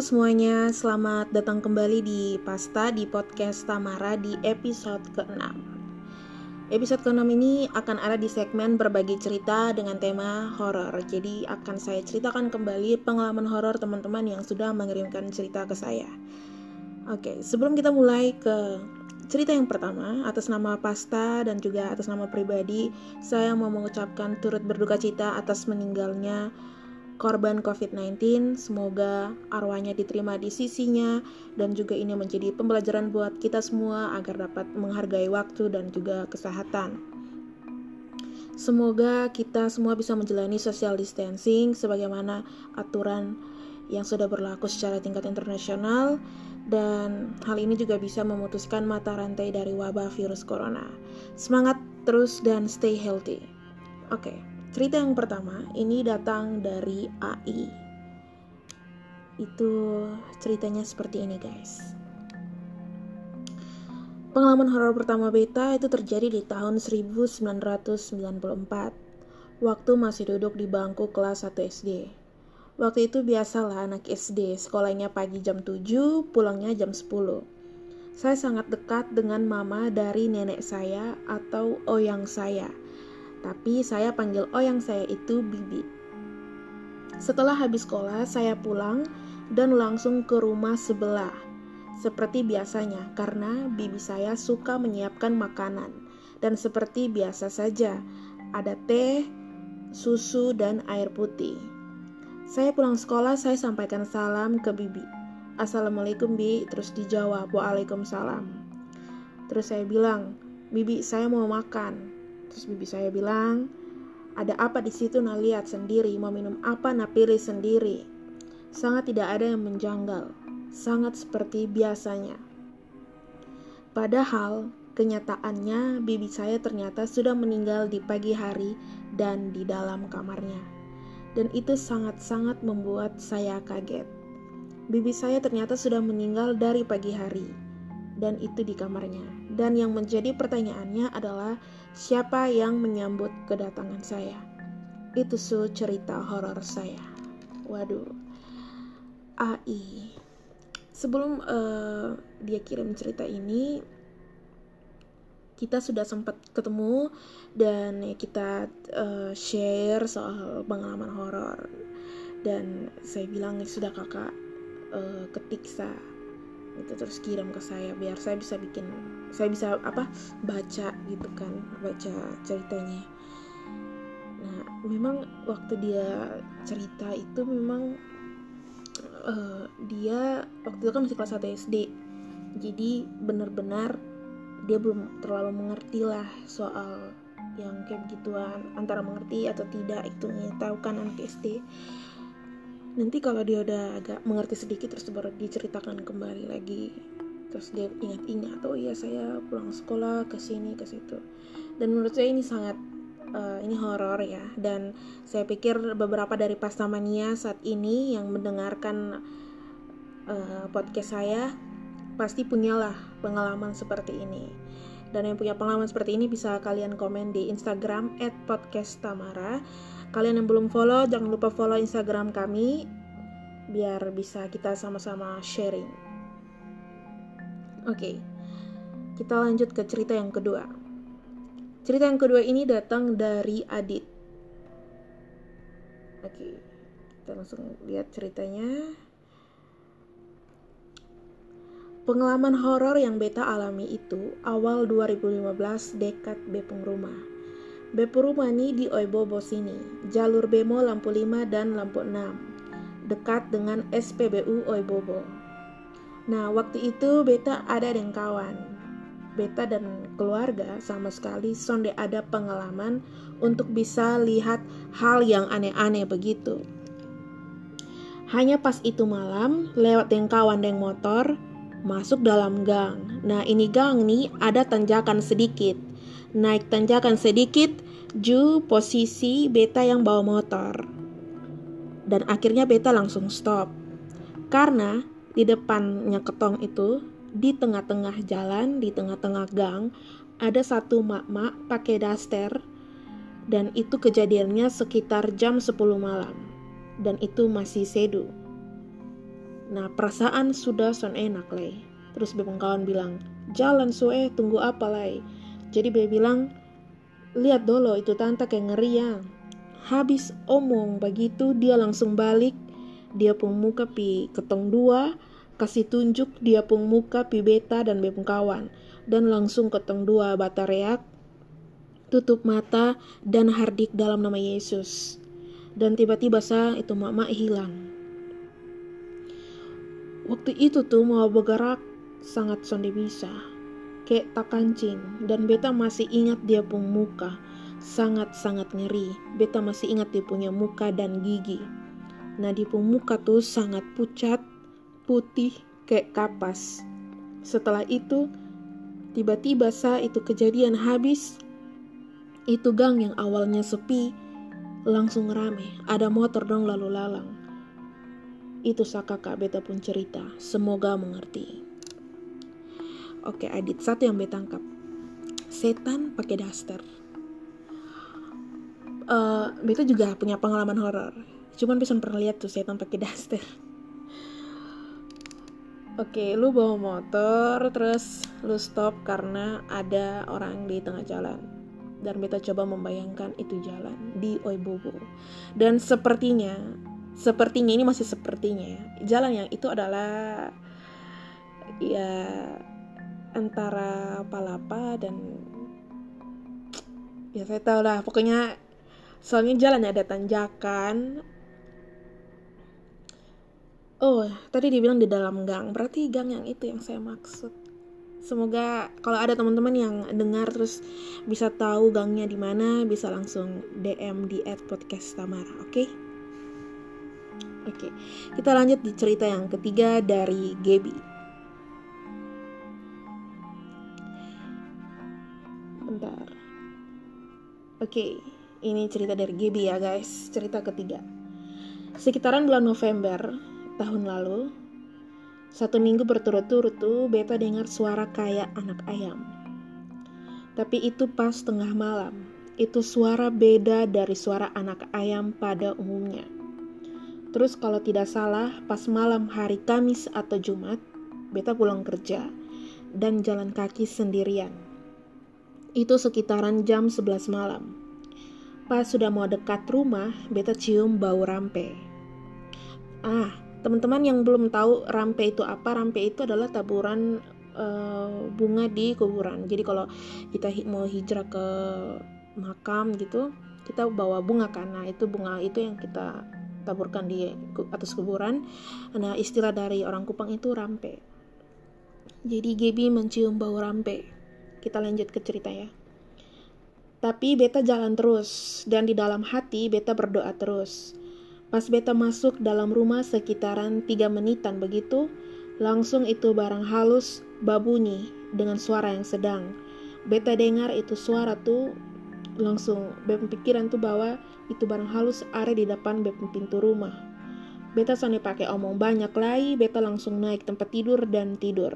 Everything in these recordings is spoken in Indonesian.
Semuanya, selamat datang kembali di Pasta di podcast Tamara di episode ke-6 Episode ke-6 ini akan ada di segmen berbagi cerita dengan tema horor. Jadi akan saya ceritakan kembali pengalaman horor teman-teman yang sudah mengirimkan cerita ke saya. Oke, sebelum kita mulai ke cerita yang pertama atas nama Pasta dan juga atas nama pribadi Saya mau mengucapkan turut berduka cita atas meninggalnya korban COVID-19. Semoga arwahnya diterima di sisinya dan juga ini menjadi pembelajaran buat kita semua agar dapat menghargai waktu dan juga kesehatan. Semoga kita semua bisa menjalani social distancing sebagaimana aturan yang sudah berlaku secara tingkat internasional dan hal ini juga bisa memutuskan mata rantai dari wabah virus corona. Semangat terus dan stay healthy. Oke. Okay. Cerita yang pertama ini datang dari AI. Itu ceritanya seperti ini, guys. Pengalaman horor pertama beta itu terjadi di tahun 1994. Waktu masih duduk di bangku kelas 1 SD. Waktu itu biasalah anak SD, sekolahnya pagi jam 7, pulangnya jam 10. Saya sangat dekat dengan mama dari nenek saya atau oyang saya tapi saya panggil oyang saya itu Bibi. Setelah habis sekolah, saya pulang dan langsung ke rumah sebelah. Seperti biasanya, karena bibi saya suka menyiapkan makanan. Dan seperti biasa saja, ada teh, susu, dan air putih. Saya pulang sekolah, saya sampaikan salam ke bibi. Assalamualaikum bi, terus dijawab waalaikumsalam. Terus saya bilang, bibi saya mau makan. Terus bibi saya bilang, ada apa di situ nak lihat sendiri, mau minum apa nak pilih sendiri. Sangat tidak ada yang menjanggal, sangat seperti biasanya. Padahal kenyataannya bibi saya ternyata sudah meninggal di pagi hari dan di dalam kamarnya. Dan itu sangat-sangat membuat saya kaget. Bibi saya ternyata sudah meninggal dari pagi hari dan itu di kamarnya. Dan yang menjadi pertanyaannya adalah siapa yang menyambut kedatangan saya. Itu su cerita horor saya. Waduh. AI. Sebelum uh, dia kirim cerita ini, kita sudah sempat ketemu dan ya kita uh, share soal pengalaman horor. Dan saya bilang sudah kakak uh, ketik sa itu terus kirim ke saya biar saya bisa bikin saya bisa apa baca gitu kan baca ceritanya. Nah memang waktu dia cerita itu memang uh, dia waktu itu kan masih kelas 1 SD jadi benar-benar dia belum terlalu mengerti lah soal yang kayak gituan antara mengerti atau tidak itu tahu kan anak SD nanti kalau dia udah agak mengerti sedikit terus baru diceritakan kembali lagi terus dia ingat-ingat oh iya saya pulang sekolah ke sini ke situ. Dan menurut saya ini sangat uh, ini horor ya. Dan saya pikir beberapa dari pastamania saat ini yang mendengarkan uh, podcast saya pasti punyalah pengalaman seperti ini. Dan yang punya pengalaman seperti ini bisa kalian komen di Instagram @podcasttamara Kalian yang belum follow, jangan lupa follow Instagram kami biar bisa kita sama-sama sharing. Oke, okay. kita lanjut ke cerita yang kedua. Cerita yang kedua ini datang dari Adit. Oke, okay. kita langsung lihat ceritanya. Pengalaman horor yang beta alami itu awal 2015 dekat Bepung Rumah. Bepurumani di Oibobo sini, jalur Bemo lampu 5 dan lampu 6, dekat dengan SPBU Oibobo. Nah, waktu itu beta ada dengan kawan. Beta dan keluarga sama sekali sonde ada pengalaman untuk bisa lihat hal yang aneh-aneh begitu. Hanya pas itu malam, lewat dengan kawan dengan motor, masuk dalam gang. Nah, ini gang nih ada tanjakan sedikit naik tanjakan sedikit, Ju posisi beta yang bawa motor. Dan akhirnya beta langsung stop. Karena di depannya ketong itu, di tengah-tengah jalan, di tengah-tengah gang, ada satu mak-mak pakai daster dan itu kejadiannya sekitar jam 10 malam dan itu masih sedu. Nah perasaan sudah son enak lay. Terus kawan bilang, jalan sue tunggu apa lay. Jadi bebe bilang, lihat dulu itu tante kayak ngeri ya. Habis omong begitu dia langsung balik. Dia pun muka pi ketong dua, kasih tunjuk dia pun muka pi beta dan bebang kawan. Dan langsung ketong dua bata reak, tutup mata dan hardik dalam nama Yesus. Dan tiba-tiba sa itu mama hilang. Waktu itu tuh mau bergerak sangat sonde bisa. Kayak tak kancing. Dan beta masih ingat dia pun muka. Sangat-sangat ngeri. Beta masih ingat dia punya muka dan gigi. Nah di pun muka tuh sangat pucat, putih, kayak kapas. Setelah itu, tiba-tiba saat itu kejadian habis, itu gang yang awalnya sepi, langsung rame. Ada motor dong lalu lalang. Itu kakak beta pun cerita. Semoga mengerti. Oke, edit satu yang beta tangkap. Setan pakai daster. Uh, beta juga punya pengalaman horor. Cuman bisa pernah lihat tuh setan pakai daster. Oke, lu bawa motor, terus lu stop karena ada orang di tengah jalan. Dan beta coba membayangkan itu jalan di Oibobo. Dan sepertinya sepertinya ini masih sepertinya ya jalan yang itu adalah ya antara Palapa dan ya saya tahu lah pokoknya soalnya jalannya ada tanjakan oh tadi dibilang di dalam gang berarti gang yang itu yang saya maksud semoga kalau ada teman-teman yang dengar terus bisa tahu gangnya di mana bisa langsung DM di @podcast Tamara oke okay? Oke, kita lanjut di cerita yang ketiga dari Gaby. Oke, ini cerita dari Gaby ya guys, cerita ketiga. Sekitaran bulan November tahun lalu, satu minggu berturut-turut tuh beta dengar suara kayak anak ayam. Tapi itu pas tengah malam, itu suara beda dari suara anak ayam pada umumnya Terus kalau tidak salah, pas malam hari Kamis atau Jumat, beta pulang kerja dan jalan kaki sendirian. Itu sekitaran jam 11 malam. Pas sudah mau dekat rumah, beta cium bau rampe. Ah, teman-teman yang belum tahu rampe itu apa, rampe itu adalah taburan uh, bunga di kuburan. Jadi kalau kita mau hijrah ke makam gitu, kita bawa bunga karena itu bunga itu yang kita taburkan di atas kuburan. Nah, istilah dari orang Kupang itu rampe. Jadi Gebi mencium bau rampe. Kita lanjut ke cerita ya. Tapi beta jalan terus dan di dalam hati beta berdoa terus. Pas beta masuk dalam rumah sekitaran tiga menitan begitu, langsung itu barang halus babunyi dengan suara yang sedang. Beta dengar itu suara tuh langsung pikiran tuh bahwa itu barang halus ada di depan pintu rumah. Beta sani pakai omong banyak lagi, beta langsung naik tempat tidur dan tidur.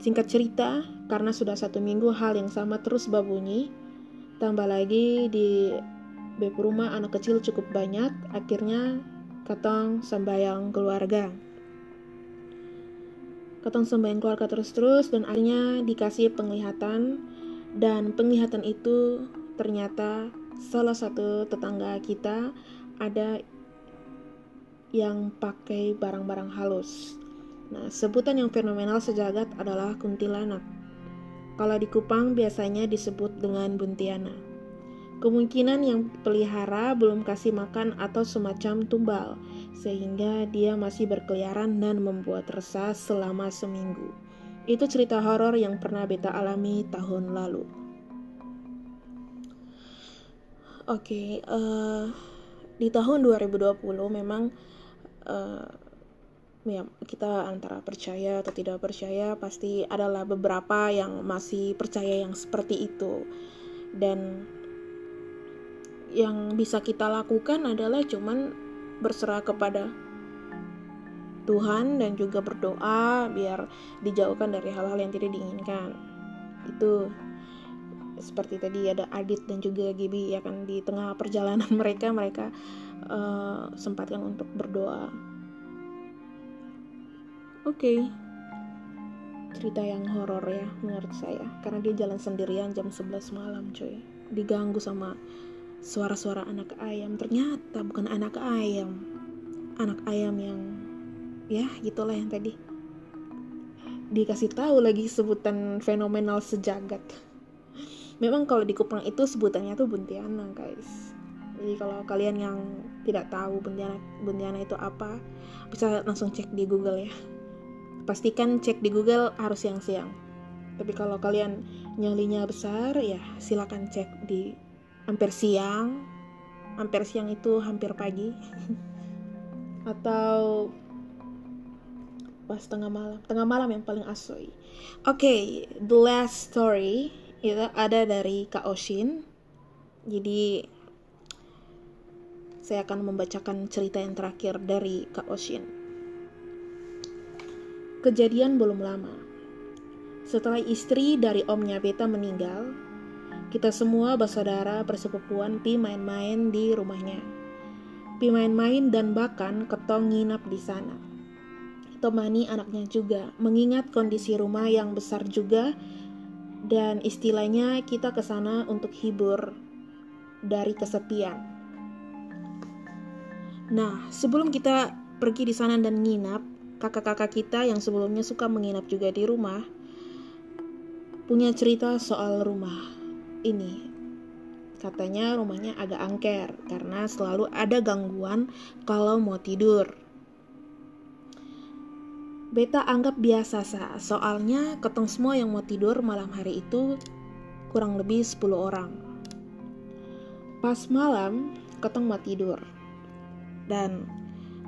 Singkat cerita, karena sudah satu minggu hal yang sama terus babunyi, tambah lagi di bep rumah anak kecil cukup banyak, akhirnya katong sembayang keluarga. Katong sembayang keluarga terus-terus dan akhirnya dikasih penglihatan dan penglihatan itu ternyata salah satu tetangga kita ada yang pakai barang-barang halus. Nah, sebutan yang fenomenal sejagat adalah kuntilanak. Kalau di Kupang biasanya disebut dengan buntiana. Kemungkinan yang pelihara belum kasih makan atau semacam tumbal, sehingga dia masih berkeliaran dan membuat resah selama seminggu. Itu cerita horor yang pernah beta alami tahun lalu. Oke, okay, uh, eh, di tahun 2020 memang uh, ya kita antara percaya atau tidak percaya pasti adalah beberapa yang masih percaya yang seperti itu. Dan yang bisa kita lakukan adalah cuman berserah kepada Tuhan dan juga berdoa biar dijauhkan dari hal-hal yang tidak diinginkan. Itu seperti tadi ada Adit dan juga Gibi ya kan di tengah perjalanan mereka mereka uh, sempatkan untuk berdoa oke. Okay. cerita yang horor ya menurut saya. Karena dia jalan sendirian jam 11 malam cuy diganggu sama suara-suara anak ayam. Ternyata bukan anak ayam. Anak ayam yang ya gitulah yang tadi. Dikasih tahu lagi sebutan fenomenal sejagat. Memang kalau di Kupang itu sebutannya tuh buntiana guys. Jadi kalau kalian yang tidak tahu buntiana buntiana itu apa bisa langsung cek di Google ya pastikan cek di Google harus siang-siang tapi kalau kalian nyalinya besar ya silakan cek di hampir siang. Hampir siang itu hampir pagi. Atau pas tengah malam. Tengah malam yang paling asoy. Oke okay, the last story itu ada dari Kak Oshin. Jadi saya akan membacakan cerita yang terakhir dari Kak Oshin Kejadian belum lama. Setelah istri dari omnya Beta meninggal, kita semua bersaudara persepupuan pi main-main di rumahnya. Pi main-main dan bahkan ketong nginap di sana. Temani anaknya juga, mengingat kondisi rumah yang besar juga dan istilahnya kita ke sana untuk hibur dari kesepian. Nah, sebelum kita pergi di sana dan nginap, kakak-kakak kita yang sebelumnya suka menginap juga di rumah punya cerita soal rumah ini. Katanya rumahnya agak angker karena selalu ada gangguan kalau mau tidur. Beta anggap biasa sah, soalnya ketong semua yang mau tidur malam hari itu kurang lebih 10 orang. Pas malam, ketong mau tidur. Dan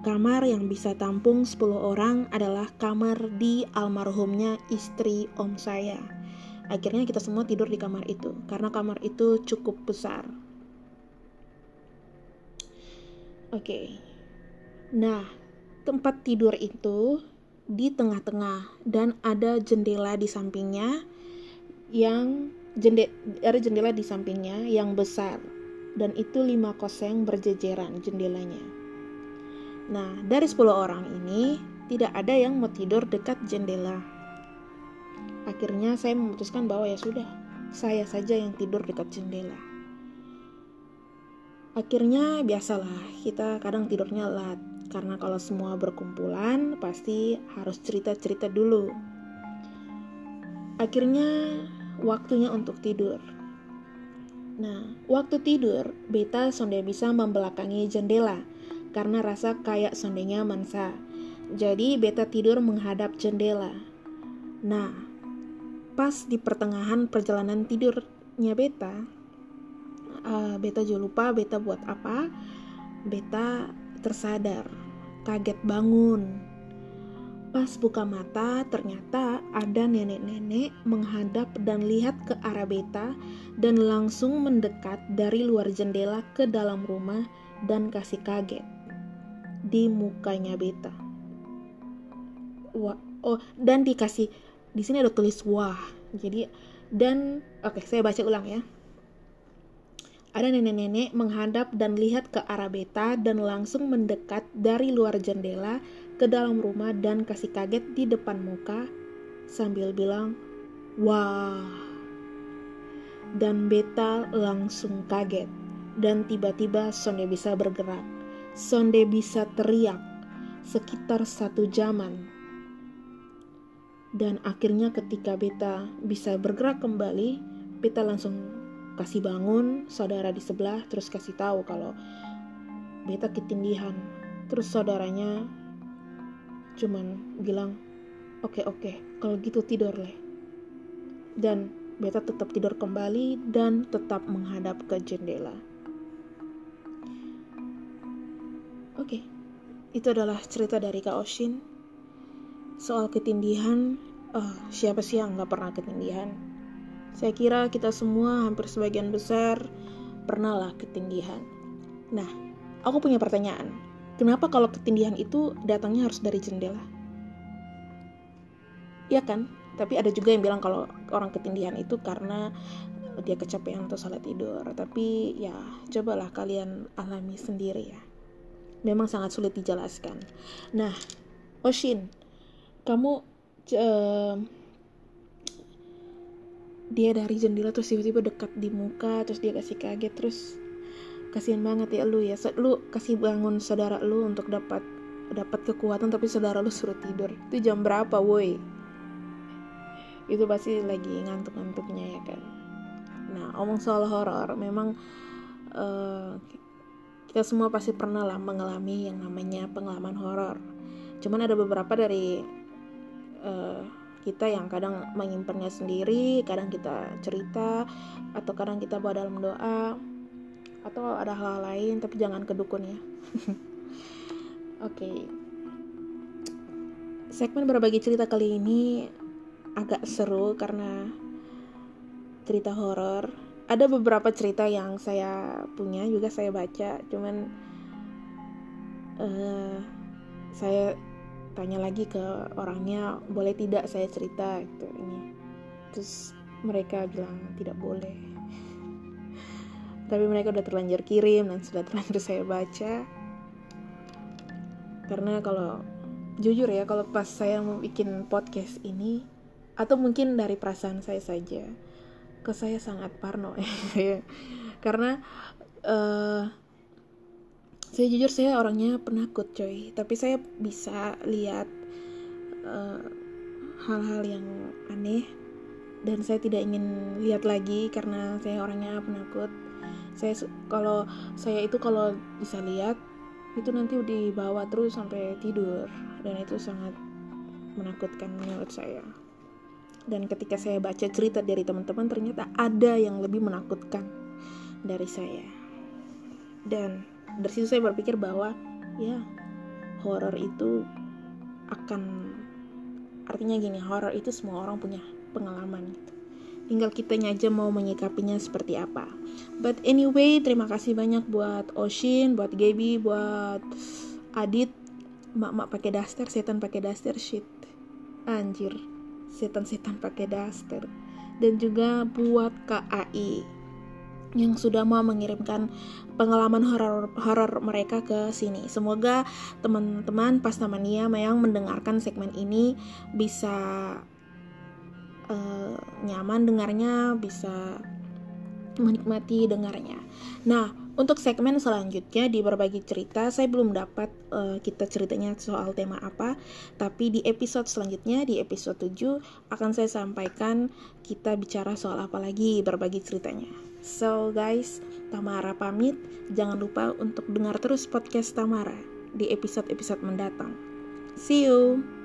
Kamar yang bisa tampung 10 orang adalah kamar di almarhumnya istri om saya. Akhirnya kita semua tidur di kamar itu karena kamar itu cukup besar. Oke. Okay. Nah, tempat tidur itu di tengah-tengah dan ada jendela di sampingnya yang jende, ada jendela di sampingnya yang besar dan itu lima koseng berjejeran jendelanya. Nah, dari 10 orang ini, tidak ada yang mau tidur dekat jendela. Akhirnya saya memutuskan bahwa ya sudah, saya saja yang tidur dekat jendela. Akhirnya biasalah, kita kadang tidurnya lat, karena kalau semua berkumpulan pasti harus cerita-cerita dulu. Akhirnya waktunya untuk tidur. Nah, waktu tidur, beta sonde bisa membelakangi jendela karena rasa kayak sondenya mansa. Jadi beta tidur menghadap jendela. Nah, pas di pertengahan perjalanan tidurnya beta, uh, beta juga lupa beta buat apa. Beta tersadar, kaget bangun. Pas buka mata, ternyata ada nenek-nenek menghadap dan lihat ke arah beta dan langsung mendekat dari luar jendela ke dalam rumah dan kasih kaget di mukanya beta. Wah, oh dan dikasih di sini ada tulis wah. Jadi dan oke okay, saya baca ulang ya. Ada nenek-nenek menghadap dan lihat ke arah beta dan langsung mendekat dari luar jendela ke dalam rumah dan kasih kaget di depan muka sambil bilang, "Wah." Dan beta langsung kaget dan tiba-tiba Sonde bisa bergerak. Sonde bisa teriak sekitar satu jaman. Dan akhirnya ketika Beta bisa bergerak kembali, Beta langsung kasih bangun saudara di sebelah, terus kasih tahu kalau Beta ketindihan. Terus saudaranya cuman bilang, oke okay, oke, okay, kalau gitu tidur leh. Dan Beta tetap tidur kembali dan tetap menghadap ke jendela. Oke, okay. itu adalah cerita dari Kak Oshin. Soal ketindihan, oh, siapa sih yang nggak pernah ketindihan? Saya kira kita semua hampir sebagian besar pernah lah ketindihan. Nah, aku punya pertanyaan. Kenapa kalau ketindihan itu datangnya harus dari jendela? Iya kan? Tapi ada juga yang bilang kalau orang ketindihan itu karena dia kecapean atau salah tidur. Tapi ya, cobalah kalian alami sendiri ya memang sangat sulit dijelaskan. Nah, Oshin, kamu uh, dia dari jendela terus tiba-tiba dekat di muka terus dia kasih kaget terus kasihan banget ya lu ya. Lu kasih bangun saudara lu untuk dapat dapat kekuatan tapi saudara lu suruh tidur. Itu jam berapa woi? Itu pasti lagi ngantuk-ngantuknya ya kan? Nah omong soal horor memang uh, kita semua pasti pernah lah mengalami yang namanya pengalaman horor cuman ada beberapa dari uh, kita yang kadang menyimpannya sendiri, kadang kita cerita, atau kadang kita bawa dalam doa, atau ada hal, -hal lain, tapi jangan kedukun ya. Oke, okay. segmen berbagi cerita kali ini agak seru karena cerita horor. Ada beberapa cerita yang saya punya juga saya baca, cuman uh, saya tanya lagi ke orangnya boleh tidak saya cerita? Gitu ini. Terus mereka bilang tidak boleh. Tapi mereka udah terlanjur kirim dan sudah terlanjur saya baca. Karena kalau jujur ya kalau pas saya mau bikin podcast ini atau mungkin dari perasaan saya saja ke saya sangat parno. Ya karena uh, saya jujur saya orangnya penakut coy. Tapi saya bisa lihat eh, hal-hal uh, yang aneh dan saya tidak ingin lihat lagi karena saya orangnya penakut. Saya kalau saya itu kalau bisa lihat itu nanti dibawa terus sampai tidur dan itu sangat menakutkan menurut saya dan ketika saya baca cerita dari teman-teman ternyata ada yang lebih menakutkan dari saya. Dan dari situ saya berpikir bahwa ya horor itu akan artinya gini horor itu semua orang punya pengalaman gitu. Tinggal kitanya aja mau menyikapinya seperti apa. But anyway terima kasih banyak buat Oshin buat Gaby buat Adit. Mak-mak pakai daster setan pakai daster shit. Anjir setan-setan pakai daster dan juga buat KAI yang sudah mau mengirimkan pengalaman horor mereka ke sini. Semoga teman-teman Pastamania yang mendengarkan segmen ini bisa uh, nyaman dengarnya, bisa menikmati dengarnya. Nah, untuk segmen selanjutnya di berbagi cerita, saya belum dapat uh, kita ceritanya soal tema apa, tapi di episode selanjutnya di episode 7 akan saya sampaikan kita bicara soal apa lagi berbagi ceritanya. So guys, Tamara pamit. Jangan lupa untuk dengar terus podcast Tamara di episode-episode mendatang. See you.